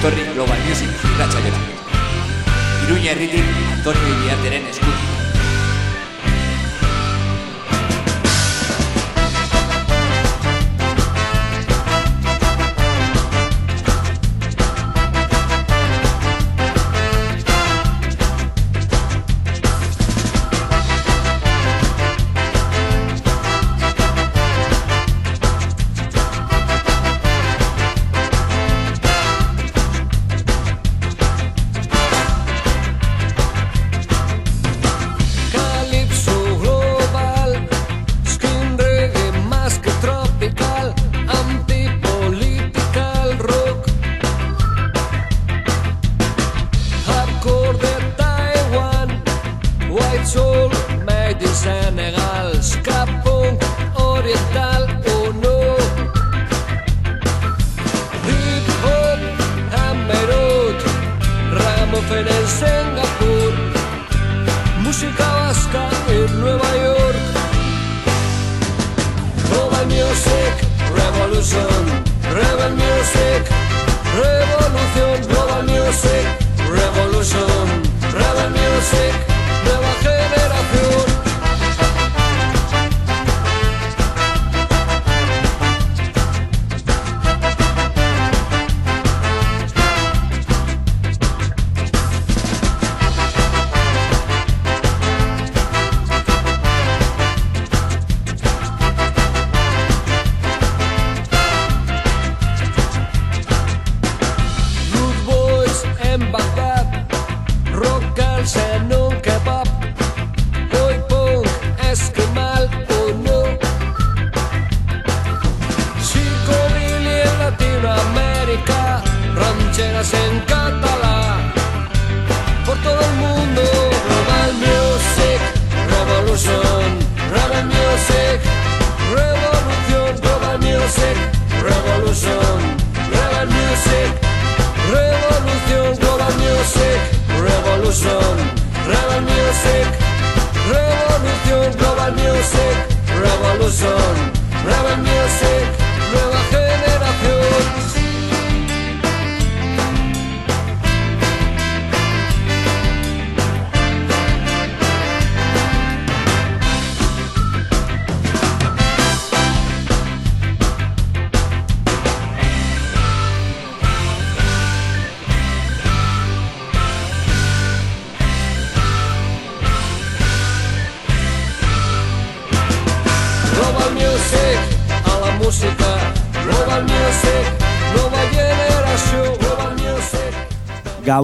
etorri Global Music irratxaiora. Iruña herritik Antonio Iriarteren eskutik.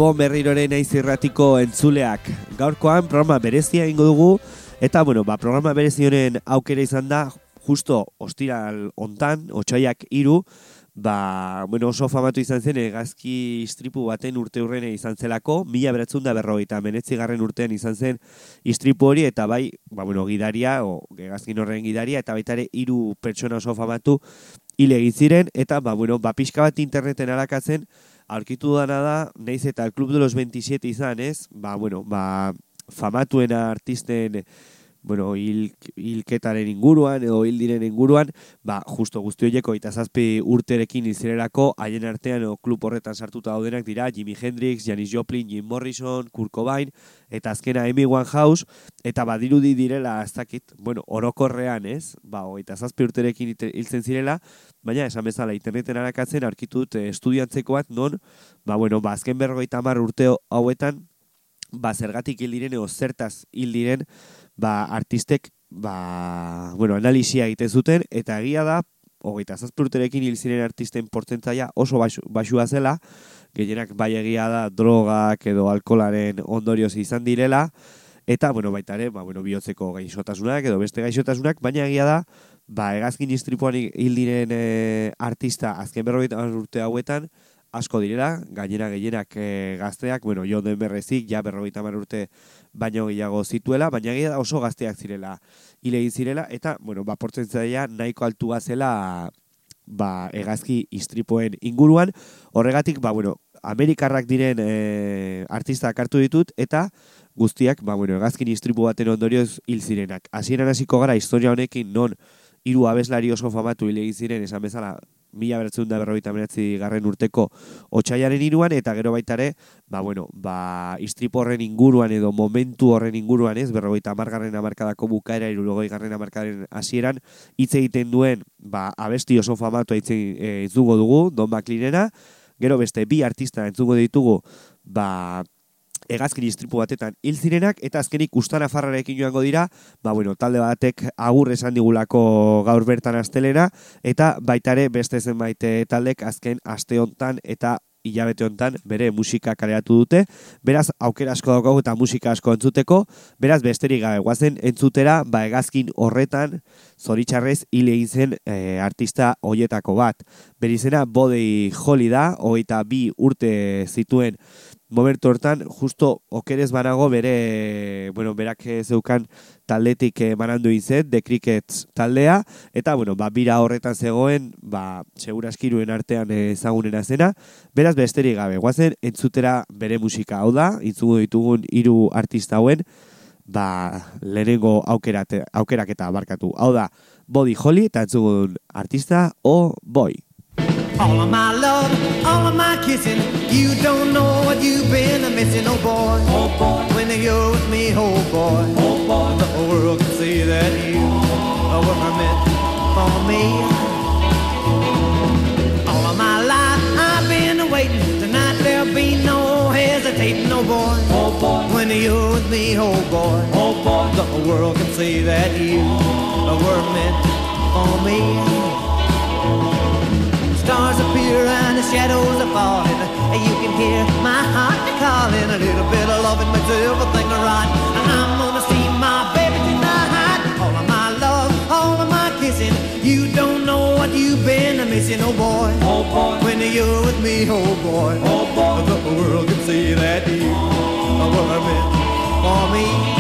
Gabon berriroren naiz irratiko entzuleak. Gaurkoan programa berezia egingo dugu eta bueno, ba, programa berezi honen aukera izan da justo ostiral hontan, otxaiak hiru, ba, bueno, oso famatu izan zen egazki istripu baten urte urrene izan zelako, mila beratzen da berrogeita menetzigarren urtean izan zen istripu hori, eta bai, ba, bueno, gidaria, o, egazkin horren gidaria, eta baita ere hiru pertsona oso famatu hile ziren, eta ba, bueno, ba, pixka bat interneten arakatzen, aurkitu dana da, naiz eta Club de los 27 izan, ez? Ba, bueno, ba, famatuena artisten bueno, hil, hilketaren inguruan edo hil diren inguruan, ba, justo guzti horieko eta zazpi urterekin izererako, haien artean edo klub horretan sartuta daudenak dira Jimi Hendrix, Janis Joplin, Jim Morrison, Kurt Cobain, eta azkena Amy Winehouse, eta badirudi direla, ez dakit, bueno, orokorrean, ez? Ba, eta zazpi urterekin hiltzen zirela, baina esan bezala interneten arakatzen aurkitu dut estudiantzeko bat non, ba, bueno, ba, azken berrogeita urte hauetan, ba, zergatik hil diren edo zertaz hil diren, ba, artistek, ba, bueno, analisia egiten zuten, eta egia da, hogeita zazpi urterekin hil ziren artisten portzentzaia oso baxu, baxua zela, gehienak bai egia da drogak edo alkolaren ondorioz izan direla, eta, bueno, baita ere, ba, bueno, bihotzeko gaixotasunak edo beste gaixotasunak, baina egia da, ba, egazkin istripuan hil diren eh, artista azken berrogeita urte hauetan, asko direla, gainera gehienak e, gazteak, bueno, jo den berrezik, ja berrogeita urte baino gehiago zituela, baina da oso gazteak zirela, hile zirela, eta, bueno, ba, portzentzaia nahiko altua zela, ba, egazki istripoen inguruan, horregatik, ba, bueno, Amerikarrak diren e, artistak hartu ditut, eta guztiak, ba, bueno, egazkin istripu baten ondorioz hil zirenak. Hasieran hasiko gara historia honekin non hiru abeslari oso famatu hil egin ziren esan bezala mila beratzen da berrogeita meratzi garren urteko otxaiaren iruan, eta gero baitare, ba, bueno, ba, istripo horren inguruan edo momentu horren inguruan ez, berrogeita amargarren amarkadako bukaera, irurogoi garren amarkadaren hasieran hitz egiten duen, ba, abesti oso famatu hitz e, dugu, Don Baklinena, gero beste bi artista entzugo ditugu, ba, egazkin istripu batetan hil zirenak eta azkenik ustana farrarekin joango dira, ba bueno, talde batek agur esan digulako gaur bertan astelena eta baitare beste zenbait eh, taldek azken aste hontan eta hilabete hontan bere musika kaleratu dute. Beraz aukera asko daukagu eta musika asko entzuteko, beraz besterik gabe guazen entzutera ba egazkin horretan zoritxarrez hil egin zen e, artista hoietako bat. Berizena Bodei Holly da, hogeita bi urte zituen momentu hortan, justo okerez banago bere, bueno, berak zeukan taldetik manandu izet, The Crickets taldea, eta, bueno, ba, bira horretan zegoen, ba, seguraskiruen artean ezagunena zena, beraz besterik gabe, guazen, entzutera bere musika hau da, intzugu ditugun hiru artista hauen, ba, lehenengo aukerak eta barkatu. Hau da, Body Holly, eta entzugun artista, o Boy. All of my love, all of my kissing. You don't know what you've been missing, oh boy. Oh boy, When you're with me, oh boy. oh boy, The whole world can see that you were meant for me. All of my life I've been waiting. Tonight there'll be no hesitating, oh boy. oh boy, When you're with me, oh boy. oh boy, The whole world can see that you were meant for me. Stars appear and the shadows are falling. And you can hear my heart calling. A little bit of loving makes everything right. And I'm gonna see my baby tonight. All of my love, all of my kissing. You don't know what you've been missing, oh boy. oh boy, When you're with me, oh boy. oh boy, The world can see that you are were meant for me.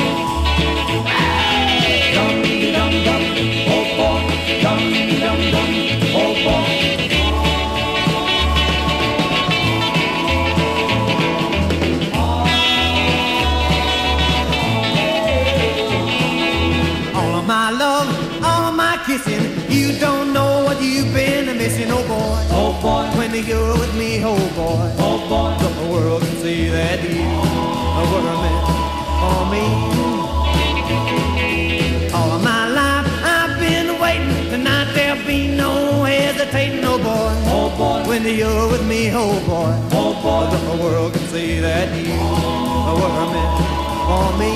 Me, oh boy. oh boy, The world can see that you were meant for me. All of my life I've been waiting. Tonight there'll be no hesitating, oh boy. oh boy, When you're with me, oh boy. oh boy, The world can see that you were meant for me.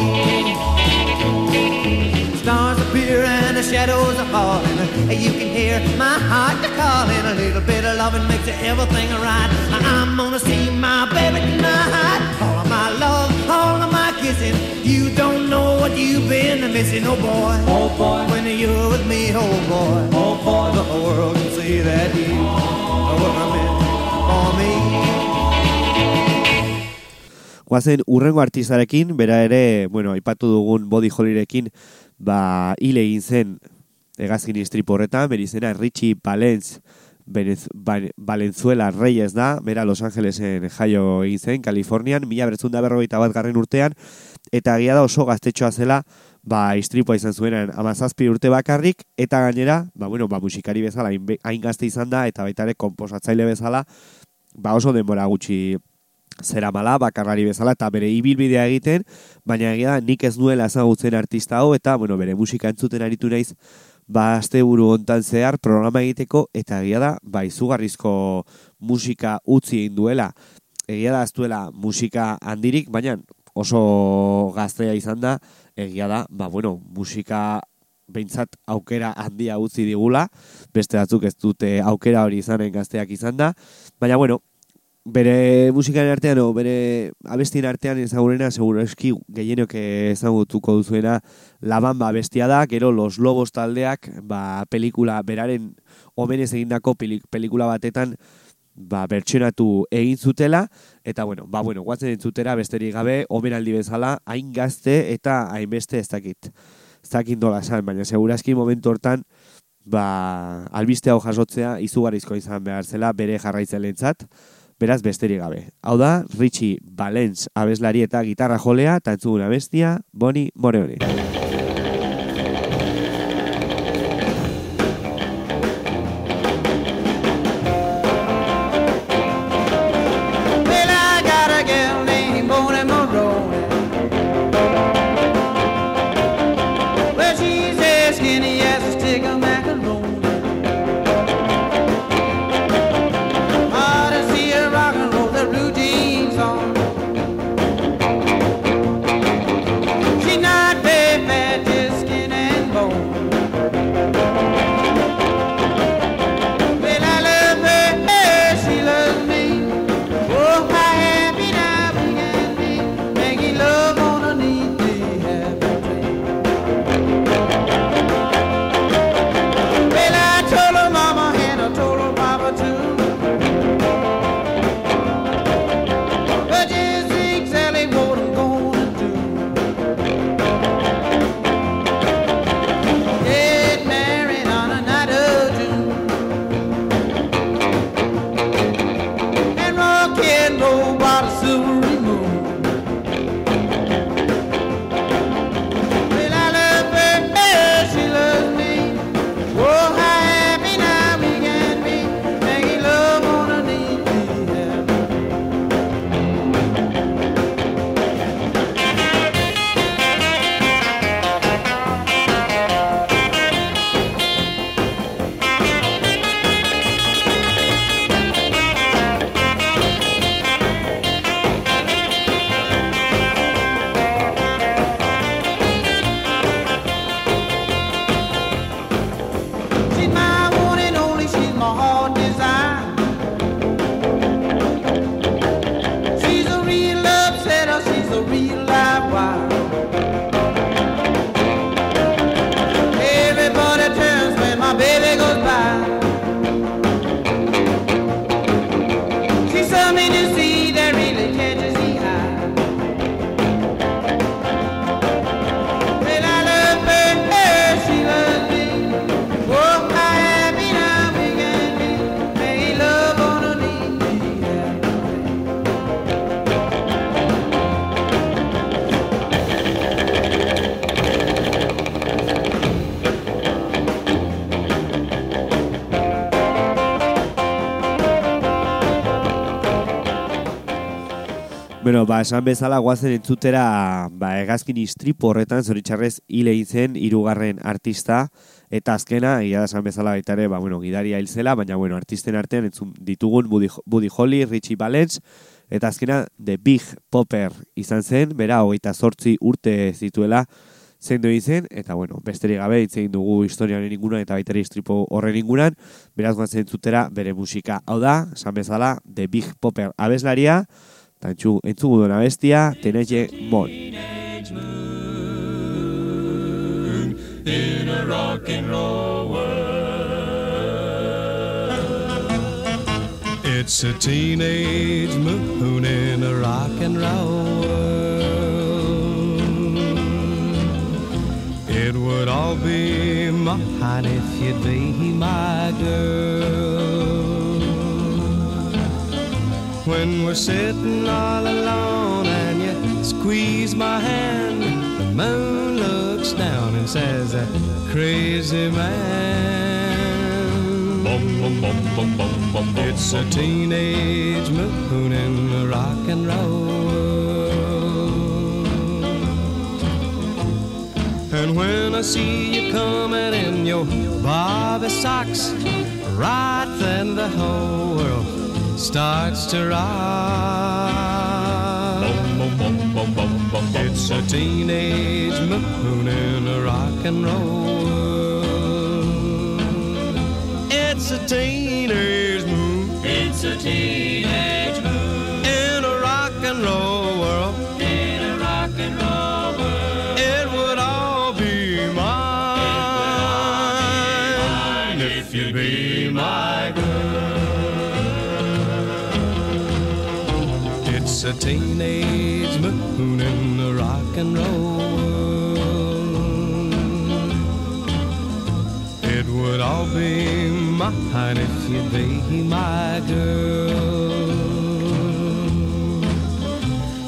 Stars appear and the shadows are falling. You can hear my heart calling. A little bit of loving makes everything right. I'm gonna see my baby tonight. All of my love, all of my kissing. You don't know what you've been missing, oh boy. oh boy, When you're with me, oh boy. oh boy, The world can see that you were meant for me. Guazen, urrengo artistarekin, bera ere, bueno, aipatu dugun body hollirekin, ba, hile egin zen egazkin istripo horretan, beri izena Richie Valens, Benez, Valenzuela Reyes da, bera Los Angelesen jaio egin zen, Kalifornian, mila bertzun da berrogeita bat garren urtean, eta agia da oso gaztetxoa zela, ba, istripoa izan zuenan amazazpi urte bakarrik, eta gainera, ba, bueno, ba, musikari bezala, hain, gazte izan da, eta baita ere komposatzaile bezala, ba, oso denbora gutxi zera mala, bakarrari bezala, eta bere ibilbidea egiten, baina egia da nik ez nuela ezagutzen artista hau, eta, bueno, bere musika entzuten aritu naiz, ba, asteburu hontan zehar programa egiteko, eta egia da, ba, izugarrizko musika utzi egin duela. Egia da, ez duela musika handirik, baina oso gaztea izan da, egia da, ba, bueno, musika behintzat aukera handia utzi digula, beste batzuk ez dute aukera hori izanen gazteak izan da, baina, bueno, bere musikaren artean, o bere abestien artean ezagurena, seguro eski gehienok ezagutuko duzuena La Bamba bestia da, gero Los Lobos taldeak, ba, pelikula, beraren omenez egindako peli- pelikula batetan, ba, bertsionatu egin zutela, eta bueno, ba, bueno, guatzen entzutera besterik gabe, omenaldi bezala, hain gazte eta hainbeste ez dakit. Ez dakit nola esan, baina segurazki momentu hortan, ba, albiste hau jasotzea izugarrizko izan behar zela bere jarraitzelentzat, beraz besterik gabe. Hau da, Richie Valens abeslari eta gitarra jolea, eta entzuguna bestia, Boni Moreoni. Bueno, ba, esan bezala guazen entzutera ba, egazkin istripu horretan zoritxarrez hile zen hirugarren artista. Eta azkena, egia da esan bezala baita ere, ba, bueno, gidaria hil zela, baina bueno, artisten artean entzun ditugun Buddy, Buddy Holly, Richie Valens, eta azkena The Big Popper izan zen, bera, hogeita sortzi urte zituela zendu izen, eta bueno, besterik gabe hitz egin dugu historiaren inguruan eta baita ere istripu horren inguruan, beraz guazen entzutera bere musika. Hau da, esan bezala, The Big Popper abeslaria, Tantxu, entzugu duena bestia, in a rock and roll world. It's a teenage moon in a rock and roll world. It would all be mine if you'd be my girl. When we're sitting all alone and you squeeze my hand, the moon looks down and says, Crazy man. It's a teenage moon in the rock and roll. And when I see you coming in your Bobby socks, right then the whole world starts to rise. It's a teenage moon in a rock and roll world. It's a teenage moon. It's a teenage and roll. It would all be mine if you'd be my girl.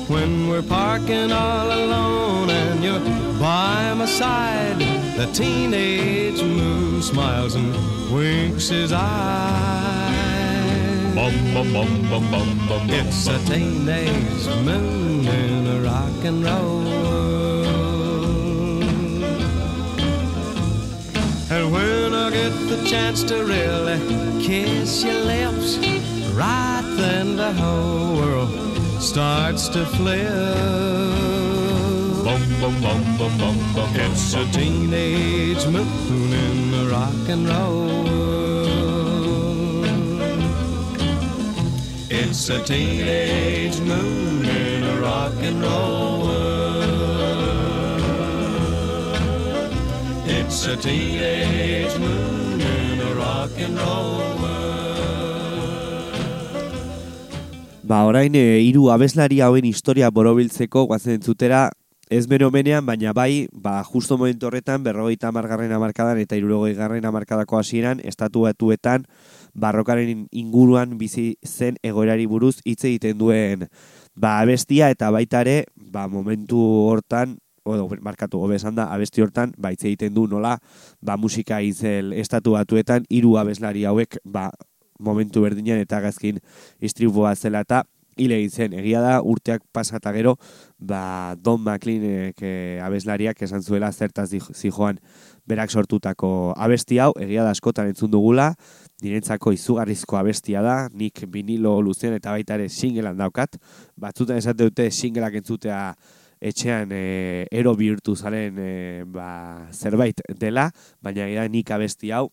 When we're parking all alone and you're by my side, the teenage moon smiles and winks his eyes. It's a teenage moon rock and roll. And when I get the chance to really kiss your lips, right then the whole world starts to flip. It's a teenage moon in the rock and roll. It's a teenage moon rock and roll world. It's a teenage moon in a rock and roll. Ba, orain, e, hiru abeslari hauen historia borobiltzeko guazen entzutera, ez beromenean, baina bai, ba, justo momentu horretan, berrogeita margarren amarkadan eta irurogei garren amarkadako hasieran, estatu batuetan, barrokaren inguruan bizi zen egoerari buruz hitz egiten duen ba, abestia eta baita ere, ba, momentu hortan, odo, markatu hobe esan da, abesti hortan, ba, hitz egiten du nola, ba, musika izel estatu batuetan, hiru abeslari hauek, ba, momentu berdinean eta gazkin istripua zela eta hile egin. Egia da, urteak pasata gero, ba, Don McLeanek e, abeslariak esan zuela zertaz zijoan berak sortutako abesti hau, egia da askotan entzun dugula, nirentzako izugarrizko abestia da, nik vinilo luzean eta baita ere singlean daukat, batzutan esate dute singleak entzutea etxean e, ero bihurtu zaren e, ba, zerbait dela, baina egia da nik abesti hau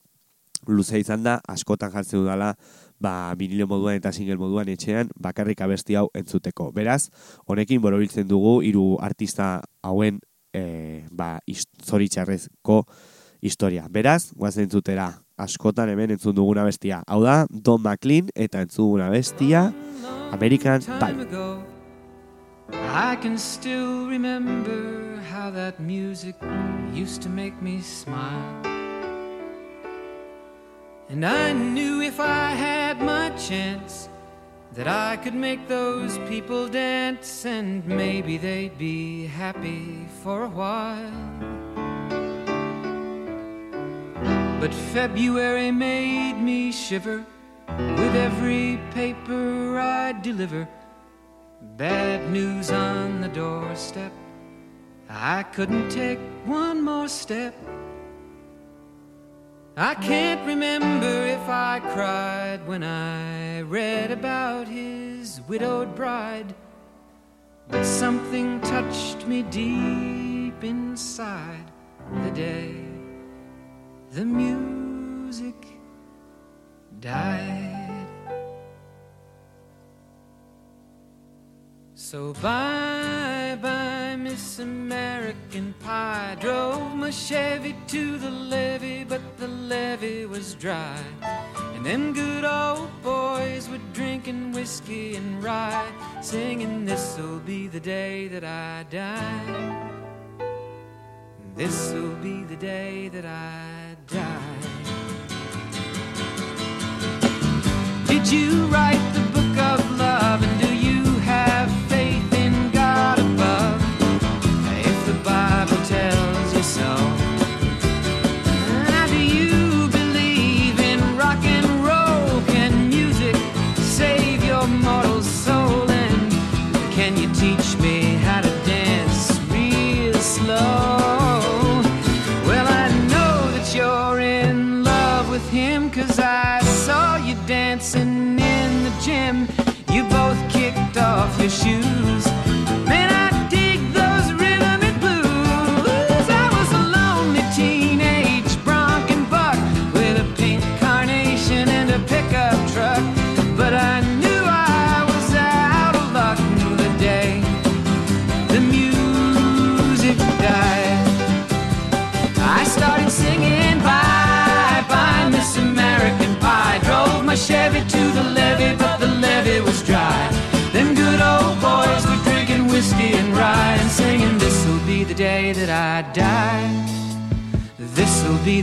luze izan da, askotan jartzen dudala, ba, vinilo moduan eta single moduan etxean, bakarrik abesti hau entzuteko. Beraz, honekin borobiltzen dugu hiru artista hauen e, ba, hist- zoritxarrezko historia. Beraz, guazen entzutera, askotan hemen entzun duguna bestia. Hau da, Don McLean eta entzun duguna bestia, American time. I can still remember how that music used to make me smile. And I knew if I had my chance that I could make those people dance and maybe they'd be happy for a while. But February made me shiver with every paper I deliver. Bad news on the doorstep. I couldn't take one more step. I can't remember if I cried when I read about his widowed bride. But something touched me deep inside the day the music died. So bye bye, Miss American Pie. Drove my Chevy to the levee, but the levee was dry. And them good old boys were drinking whiskey and rye, singing, This'll be the day that I die. This'll be the day that I die. Did you write the book of love?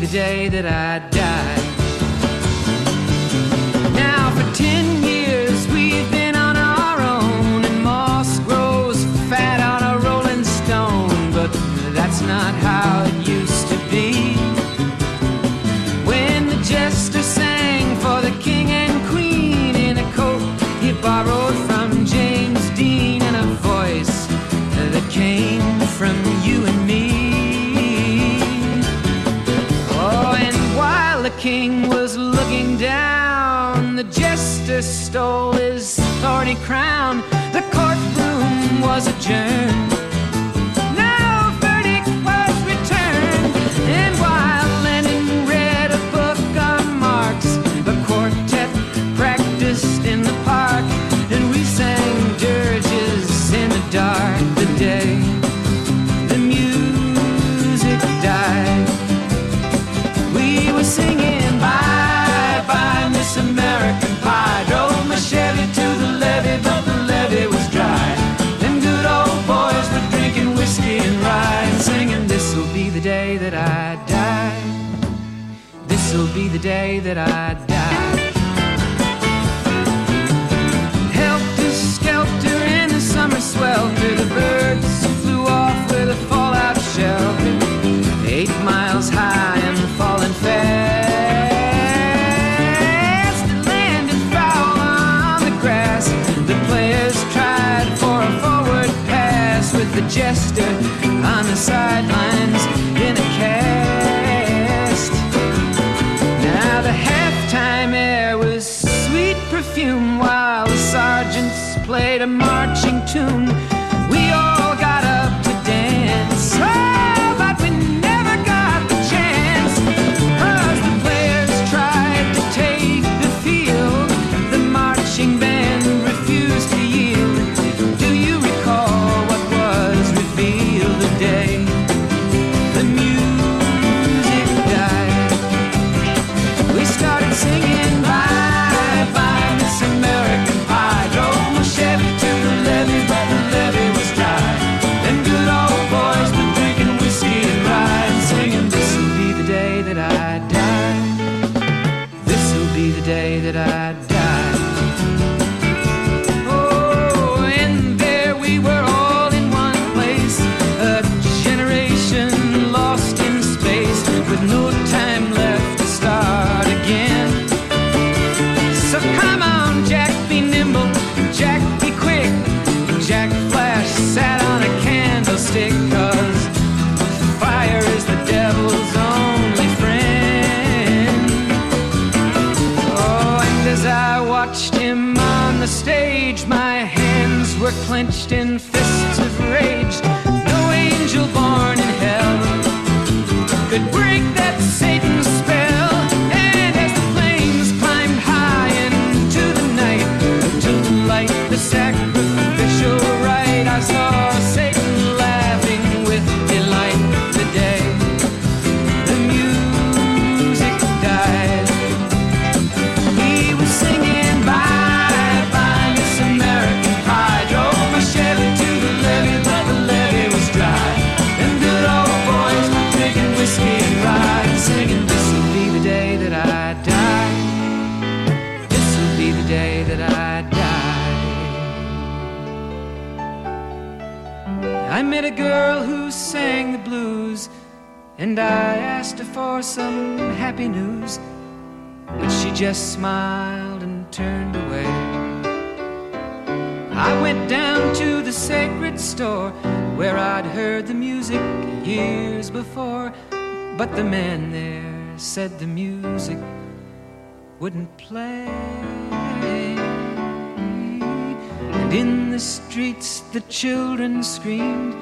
The day that I die. Now for ten years we've been on our own, and moss grows fat on a rolling stone. But that's not how it used to be. When the jester sang for the king and queen in a coat he borrowed from James Dean and a voice that came from king was looking down, the jester stole his thorny crown. The courtroom was adjourned. Day that I die. This'll be the day that I die. Helter skelter in the summer swelter, the birds flew off with a fallout shelter. Eight miles high and falling fast. It landed foul on the grass. The players tried for a forward pass with the jester on the sidelines perfume while the sergeants played a marching tune. And I asked her for some happy news. But she just smiled and turned away. I went down to the sacred store where I'd heard the music years before. But the man there said the music wouldn't play. And in the streets the children screamed,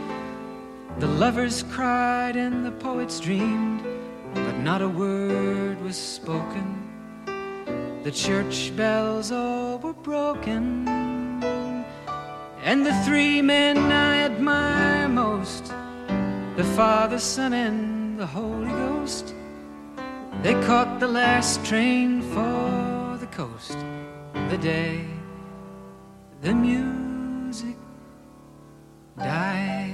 the lovers cried, and the poets dreamed. But not a word was spoken. The church bells all were broken. And the three men I admire most the Father, Son, and the Holy Ghost they caught the last train for the coast the day the music died.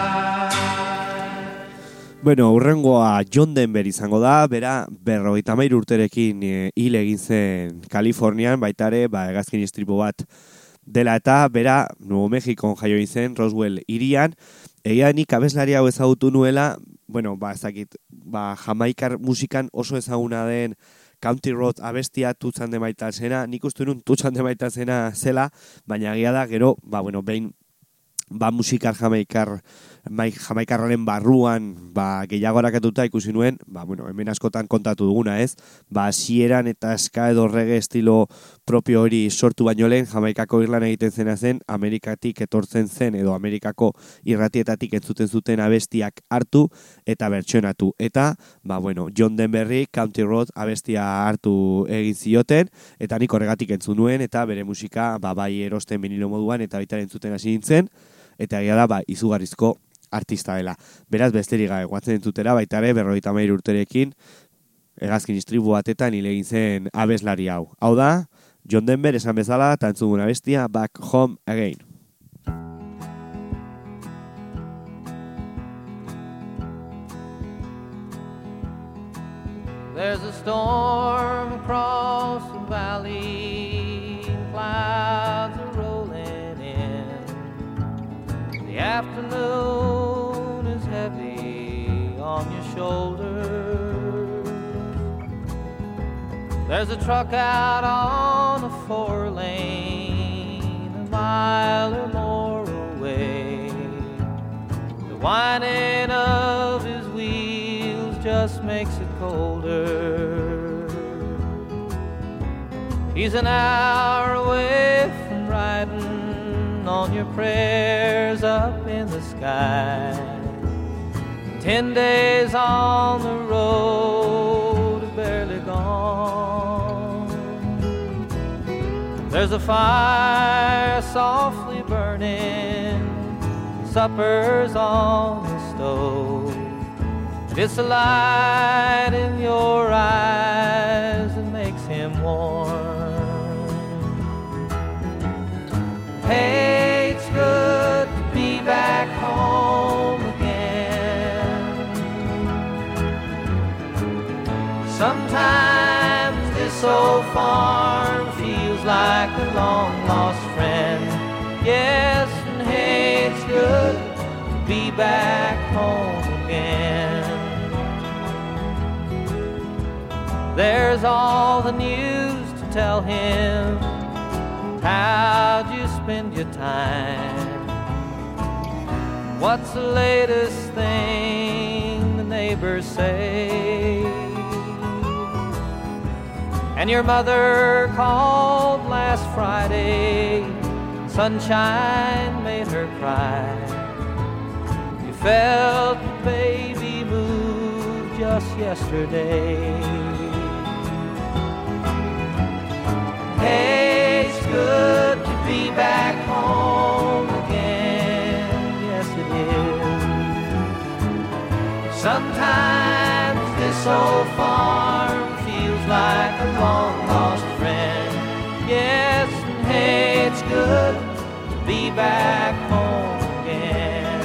Bueno, urrengoa John Denver izango da, bera berrogeita mairu urterekin e, hil egin zen Kalifornian, baita ere, ba, egazkin istripu bat dela eta bera Nuevo Mexikon jaio izen, Roswell irian, egia nik abeslari hau ezagutu nuela, bueno, ba, ezakit, ba, jamaikar musikan oso ezaguna den County Road abestia tutzan de baita zena, nik uste nun tutzan de baita zena zela, baina egia da, gero, ba, bueno, behin, ba, musikar jamaikar, mai, jamaikarraren barruan ba, gehiago harakatuta ikusi nuen, ba, bueno, hemen askotan kontatu duguna ez, ba, sieran eta eska edo rege estilo propio hori sortu baino lehen, jamaikako irlan egiten zena zen, Amerikatik etortzen zen edo Amerikako irratietatik entzuten zuten abestiak hartu eta bertsionatu. Eta, ba, bueno, John Denberry, County Road abestia hartu egin zioten, eta nik horregatik entzun nuen, eta bere musika, ba, bai erosten benilo moduan, eta baita entzuten hasi nintzen, eta egia da, ba, izugarrizko artista dela. Beraz, besterik gabe, guatzen entzutera, baita ere, berroita mair urterekin, egazkin istribu batetan hile zen abeslari hau. Hau da, John Denver esan bezala, eta entzuguna bestia, Back Home Again. There's a storm across the valley, clouds afternoon is heavy on your shoulders. There's a truck out on a four lane, a mile or more away. The whining of his wheels just makes it colder. He's an hour away counting on your prayers up in the sky. Ten days on the road, barely gone. There's a fire softly burning, supper's on the stove. It's a light in your eyes that makes him warm. Hey. Old far feels like a long lost friend. Yes, and hey, it's good to be back home again. There's all the news to tell him. How'd you spend your time? What's the latest thing the neighbors say? And your mother called last Friday. Sunshine made her cry. You felt the baby move just yesterday. Hey, it's good to be back home again. Yes, it is. Sometimes this old farm like a long lost friend. Yes, and hey, it's good to be back home again.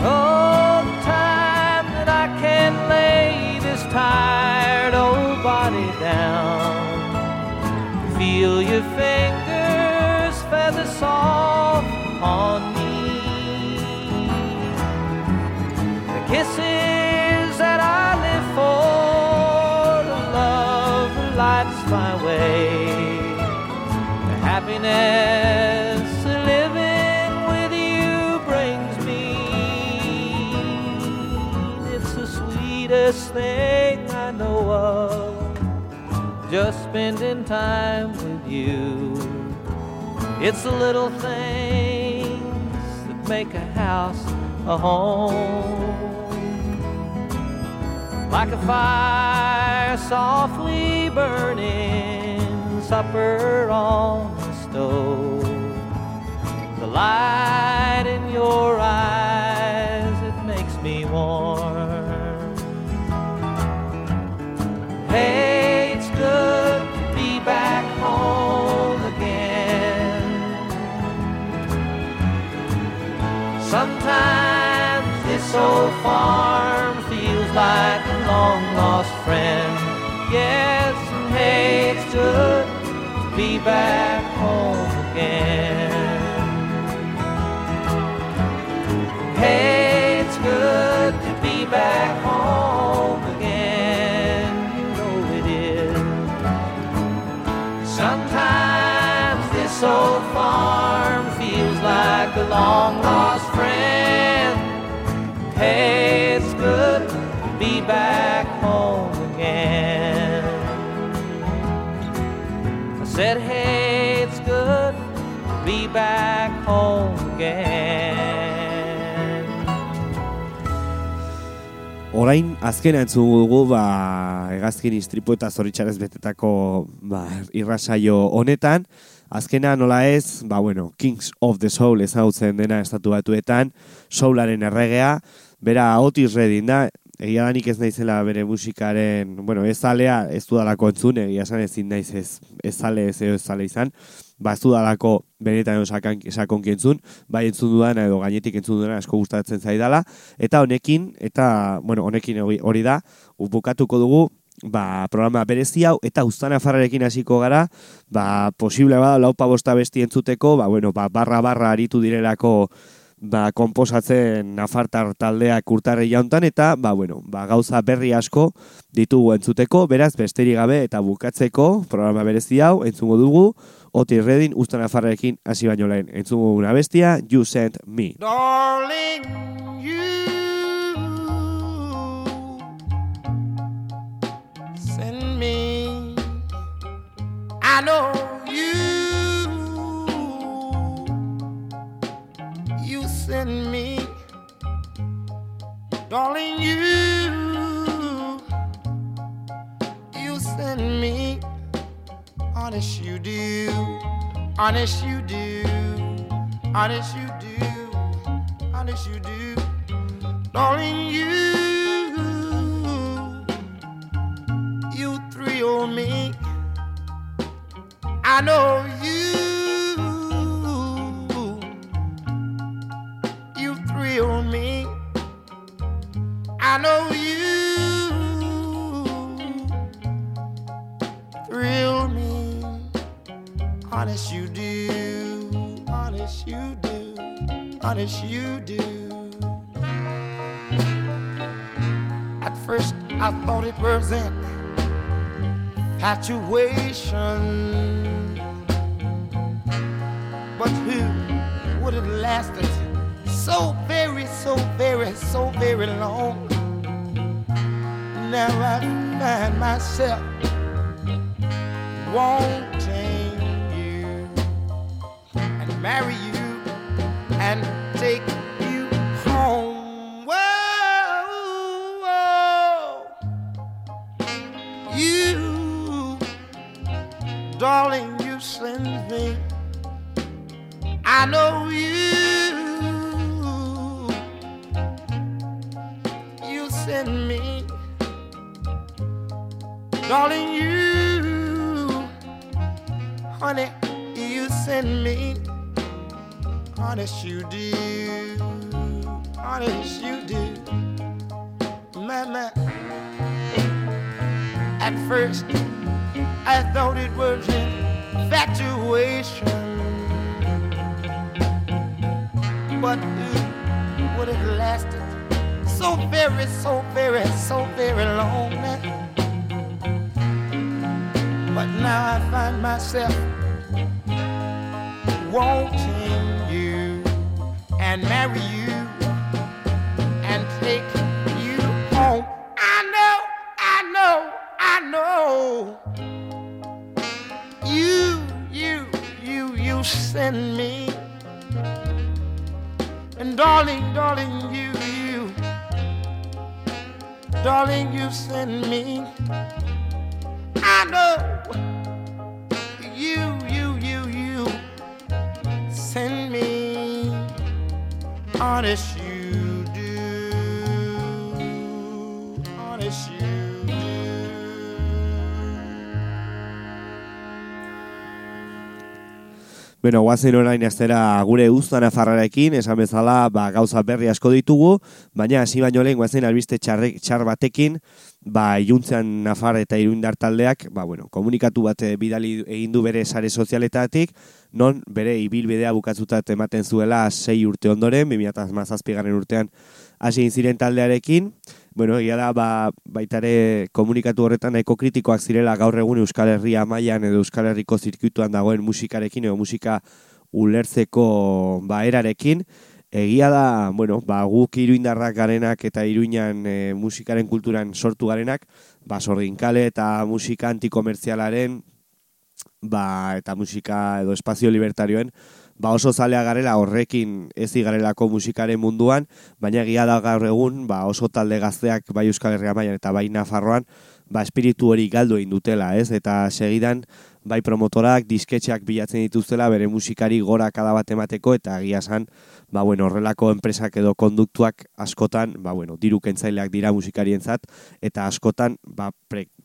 Oh, the time that I can lay this tired old body down. Feel your love that lights my way, the happiness living with you brings me. It's the sweetest thing I know of, just spending time with you. It's the little things that make a house a home. Like a fire softly burning, supper on the stove. The light in your eyes, it makes me warm. Hey, it's good to be back home again. Sometimes this old farm feels like a long lost friend. Yes, and good to be back home again. Hey, it's good to be back home again. You know it is. Sometimes this old farm feels like a long lost friend. Hey, it's good to be back said, hey, it's good to be back home again. Orain azken entzun dugu ba, hegazkin istripu eta zoritxarez betetako ba, irrasaio honetan. Azkena nola ez, ba, bueno, Kings of the Soul ezagutzen dena estatu batuetan, soularen erregea, bera Otis Redding da, egia da nik ez naizela bere musikaren, bueno, ez zalea, ez dudalako entzun, egia esan ezin naiz ez, ez zale ez ez zale izan, ba ez dudalako benetan sakan, sakonki entzun, bai entzun dudan edo gainetik entzun dudan asko gustatzen zaidala, eta honekin, eta, bueno, honekin hori, da, bukatuko dugu, ba, programa berezi hau, eta uztan afarrarekin hasiko gara, ba, posible bada laupa bosta besti entzuteko, ba, bueno, ba, barra barra aritu direlako ba, komposatzen nafartar taldeak urtarri jauntan, eta ba, bueno, ba, gauza berri asko ditugu entzuteko, beraz, besterik gabe eta bukatzeko programa berezi hau, entzungo dugu, Otis Redding, ustan afarrarekin hasi baino lehen. Entzungo una bestia, You Sent Me. Darling, you send me. I know you. You send me. Darling, you. You send me. Honest, you do. Honest, you do. Honest, you do. Honest, you do. Darling, you. You thrill me. I know you. I know you thrill me. Honest, you do. Honest, you do. Honest, you do. At first, I thought it was an infatuation. But who would have lasted so very, so very, so very long? Now I find myself wanting you and marry you and take send me. And darling, darling, you, you, darling, you send me. I know you, you, you, you send me. Honest, Bueno, guazen orain aztera gure uztan afarrarekin, esan bezala ba, gauza berri asko ditugu, baina hasi baino lehen guazen albiste txarrek, txar batekin, ba, iluntzean nafar eta iruindar taldeak, ba, bueno, komunikatu bat eh, bidali egin du bere sare sozialetatik, non bere ibilbidea bukatzutat ematen zuela sei urte ondoren, 2017 garren urtean hasi ziren taldearekin, Bueno, egia da, ba, baitare komunikatu horretan nahiko kritikoak zirela gaur egun Euskal Herria mailan edo Euskal Herriko zirkuituan dagoen musikarekin edo musika ulertzeko ba, erarekin. Egia da, bueno, ba, guk iruindarrak garenak eta iruinan e, musikaren kulturan sortu garenak, ba, sorginkale eta musika antikomertzialaren ba, eta musika edo espazio libertarioen ba oso zalea garela horrekin ez garelako musikaren munduan, baina egia da gaur egun ba oso talde gazteak bai Euskal Herria mailan eta bai Nafarroan ba espiritu hori galdu egin dutela, ez? Eta segidan bai promotorak, disketxeak bilatzen dituztela bere musikari gora kada bat emateko eta egia san, ba bueno, horrelako enpresak edo konduktuak askotan, ba bueno, diru kentzaileak dira musikarientzat eta askotan ba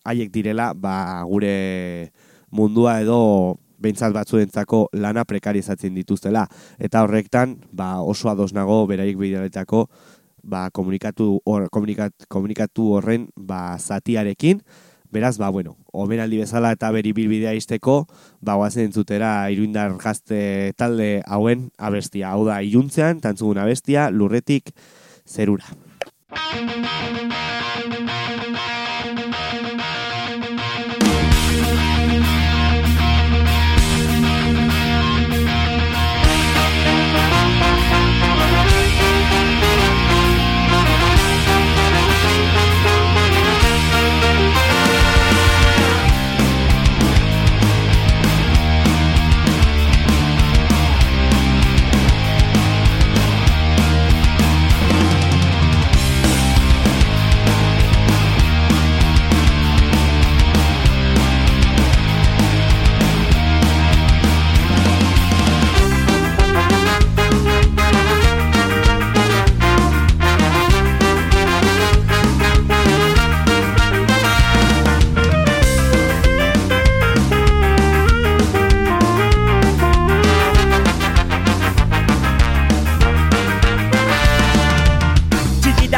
haiek direla ba gure mundua edo behintzat batzuentzako lana prekarizatzen dituztela. Eta horrektan, ba, oso ados nago beraik bidaletako ba, komunikatu, or, komunikat, komunikatu horren ba, zatiarekin. Beraz, ba, bueno, omenaldi bezala eta beri bilbidea izteko, ba, guazen zutera iruindar gazte talde hauen abestia. Hau da, iruntzean, tantzugun abestia, lurretik zerura.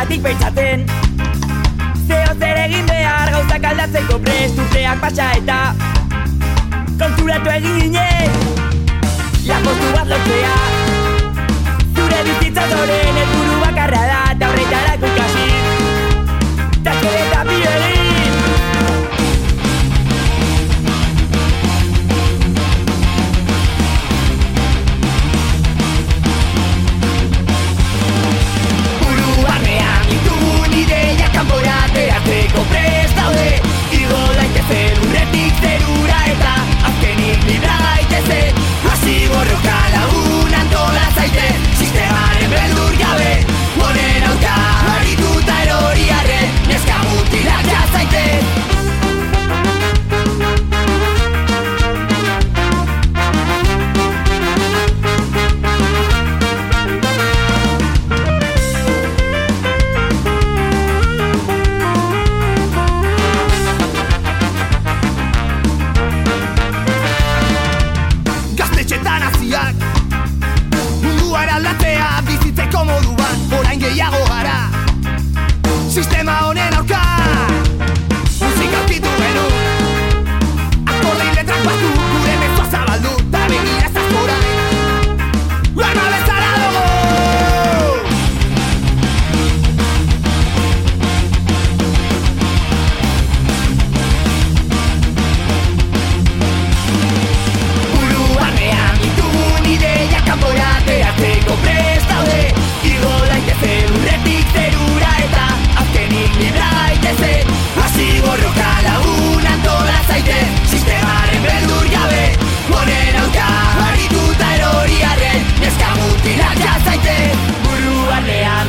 Txikitatik pentsatzen. Zeo zer egin behar gauzak aldatzeko prest urteak pasa eta konturatu eginez Lapostu bat lortzea. Zure bizitza zoren helburu bakarra da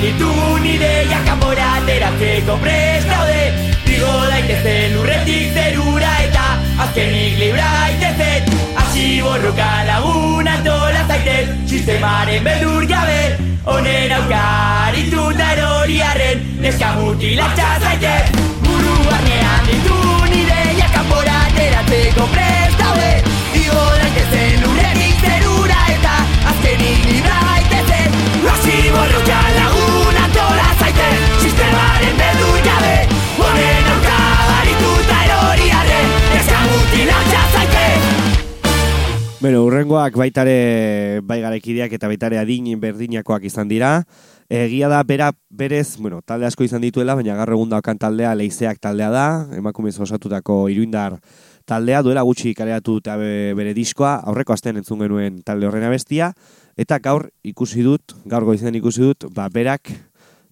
ditugun ideia kanpora ateratzeko prest daude. Igo daitezen urretik zerura eta azkenik libra daitezen Hasi borroka lagun antola zaitez Sistemaren beldur gabe. Honen aurka harituta erori arren Neska mutilak jazaite Buru barnean ditun ideia kanpora ateratzeko prest daude. Igo daitezen urretik zerura eta azkenik libra borroka lagun antola zaitez Sistemaren beldur gabe Honen aurka harituta erori arren Neska mutilak jazaite Bueno, urrengoak baitare bai garekideak eta baitare adin berdinakoak izan dira. Egia da bera berez, bueno, talde asko izan dituela, baina gaur egun daukan taldea leizeak taldea da, emakumez osatutako iruindar taldea, duela gutxi kareatu eta be- bere diskoa, aurreko astean entzun genuen talde horren abestia, eta gaur ikusi dut, gaur goizen ikusi dut, ba, berak,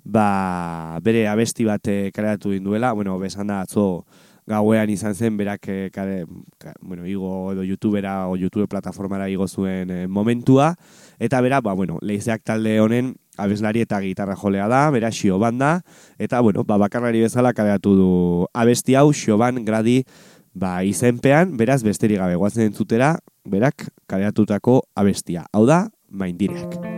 ba, bere abesti bat eh, kaleratu duela, bueno, besan da atzo gauean izan zen, berak, eh, kare, ka, bueno, igo edo youtubera o youtube plataformara igo zuen eh, momentua, eta bera, ba, bueno, leizeak talde honen abeslari eta gitarra jolea da, bera xio banda, eta, bueno, ba, bakarlari bezala kaleratu du abesti hau, xioban gradi, ba, izenpean, beraz, besterik gabe, guazen entzutera, berak kareatutako abestia. Hau da, maindireak.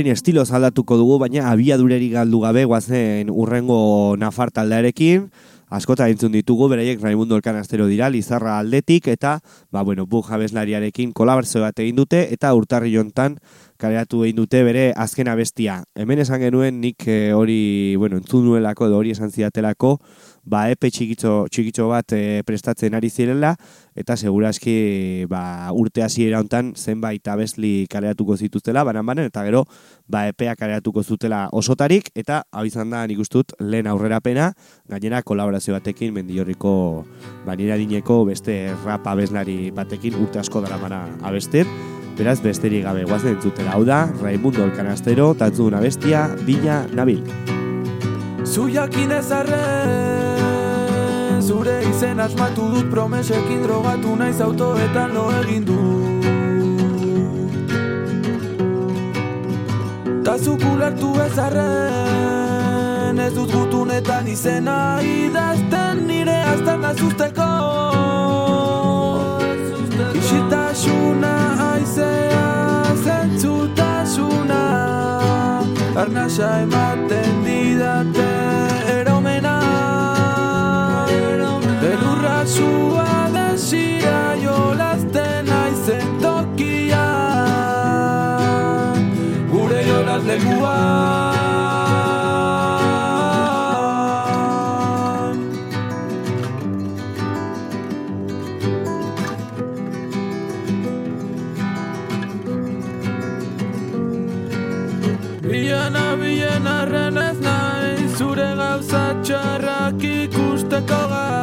Orain estilo aldatuko dugu, baina abiadureri galdu gabe guazen urrengo nafar taldearekin, askota entzun ditugu, beraiek Raimundo Elkanastero dira, Lizarra aldetik, eta, ba, bueno, buk jabeslariarekin kolaborazio bat egin dute, eta urtarri jontan kaleratu egin dute bere azken abestia. Hemen esan genuen nik eh, hori, bueno, entzun nuelako, edo hori esan zidatelako, ba, epe txikitxo, txikitxo bat eh, prestatzen ari zirela, eta seguraski ba, urte hasiera hontan zenbait abesli kaleratuko zituztela, banan-banan, eta gero ba, epea kaleratuko zutela osotarik, eta hau izan da nik ustut lehen aurrerapena, gainera kolaborazio batekin, mendillorriko banira dineko beste rap abeslari batekin urte asko daramana abesten, beraz besterik gabe guazen entzutela hau da, Raimundo Elkanastero, tatzun abestia, Bila Nabil. Zu jakin ezarren Zure izen asmatu dut promesekin drogatu naiz autoetan lo egin du Ta zuk ulertu ezarren Ez dut gutunetan izena idazten nire aztarna zuzteko. Isitasuna aizea zentzutasuna Arnasa ematen didate Go.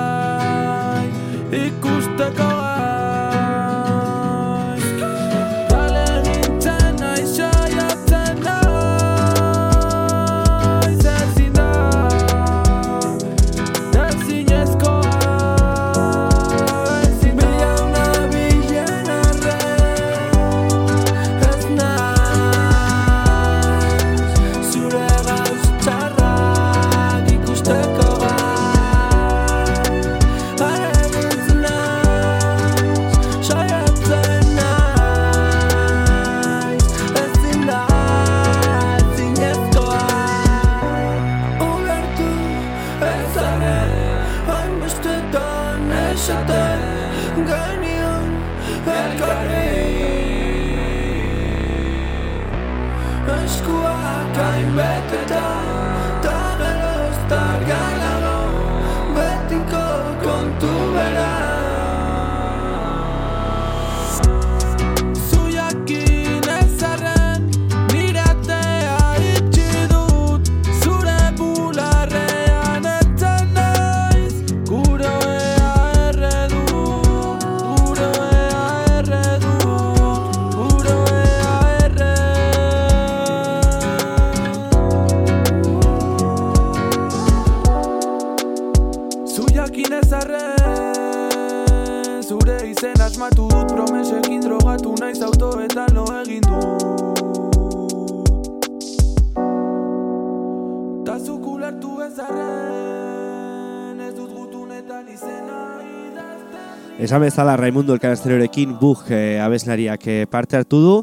Esan bezala Raimundo Elkarasterorekin bug e, abeslariak eh, parte hartu du,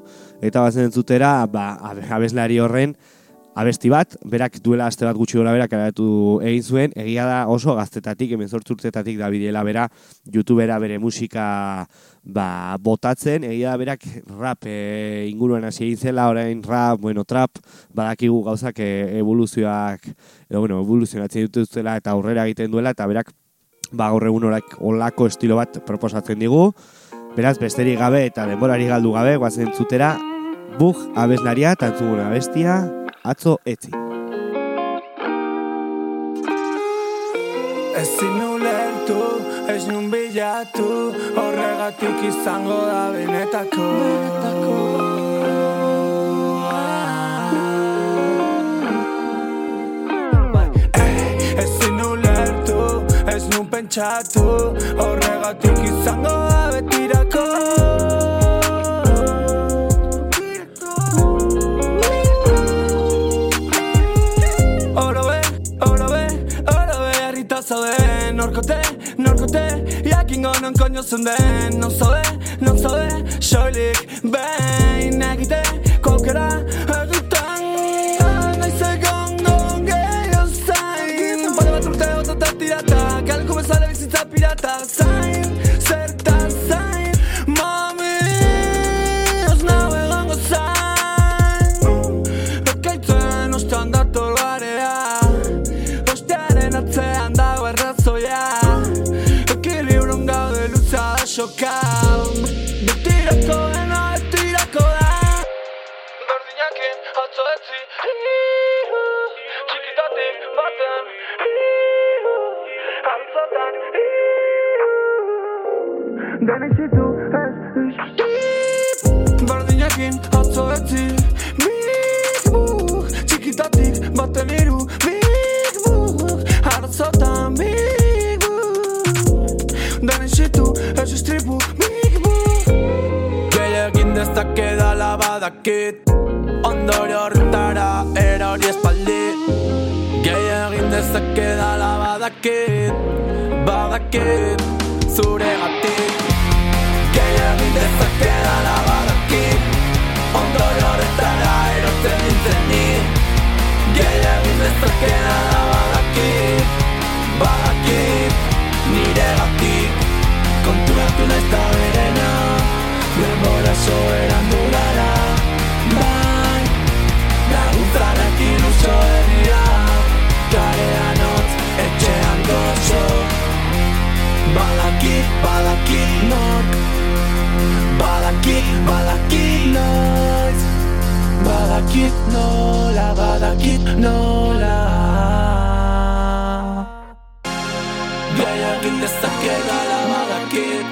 eta bazen entzutera ba, abe- abeslari horren abesti bat, berak duela aste bat gutxi gora berak eratu egin zuen, egia da oso gaztetatik, hemen urtetatik da bidela bera, youtubera bere musika ba, botatzen, egia da berak rap e, inguruan hasi egin zela, orain rap, bueno, trap, badakigu gauzak e, evoluzioak, edo, bueno, evoluzionatzen dituztela eta aurrera egiten duela, eta berak ba gaur egun orak olako estilo bat proposatzen digu. Beraz, besterik gabe eta denborari galdu gabe, guazen zutera, bug abeslaria eta entzuguna abestia, atzo etzi. Ezin ulertu, ez nun bilatu Horregatik izango da benetako Eh, ez nun pentsatu Horregatik izango da betirako. Oro be, oro be, oro be Arrita zaude, norkote, norkote Jakingo non koño zenden Non zaude, non zaude Soilik, behin egite Kokera, da pirata saindo Denizitu ez Berdinakin atzo etzi. Big Bug Txikitatik baten iru Big Bug Artzotan Big Bug Denizitu ez istripu Big Bug Gehiagin dezake dala badakit. Ondore horretara erori espaldi. Gehiagin dezake dala badakit Badakit. Zure Dala badakit horretara erotzen nintzen ni Gehiagin dezake dala badakit Badakit nire gatik Konturatu naiz da berena Denbora soeran dudara Bai, laguntzarak iluso herria Karean hotz, etxean gozo Badakit, badakit nork Badakit, badakit noiz. Badakit nola, badakit nola. Gehiagin dezake dala badakit.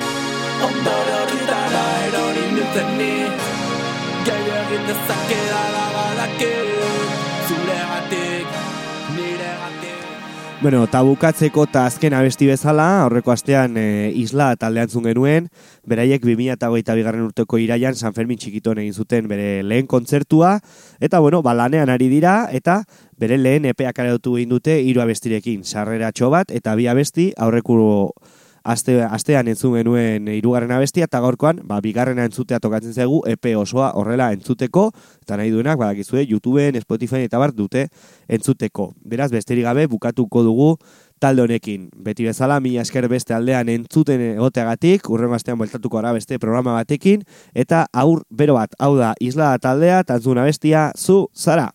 Ondore horretara erori nintzen ni. Gehiagin dezake dala badakit. Zure gatik, nire gatik Bueno, eta bukatzeko eta azken abesti bezala, aurreko astean e, isla taldean zun genuen, beraiek 2008 bigarren urteko iraian San Fermin txikiton egin zuten bere lehen kontzertua, eta bueno, ba, lanean ari dira, eta bere lehen epeak arautu egin dute hiru abestirekin, sarreratxo bat, eta bi abesti aurreko aste, astean entzun genuen hirugarren abestia, eta gaurkoan, ba, bigarrena entzutea tokatzen zaigu, EP osoa horrela entzuteko, eta nahi duenak, badakizue, YouTubeen, Spotify eta bar dute entzuteko. Beraz, besterik gabe, bukatuko dugu talde honekin. Beti bezala, mi esker beste aldean entzuten egoteagatik, urren astean bueltatuko ara beste programa batekin, eta aur bero bat, hau da, isla taldea, tantzuna bestia, zu, zara!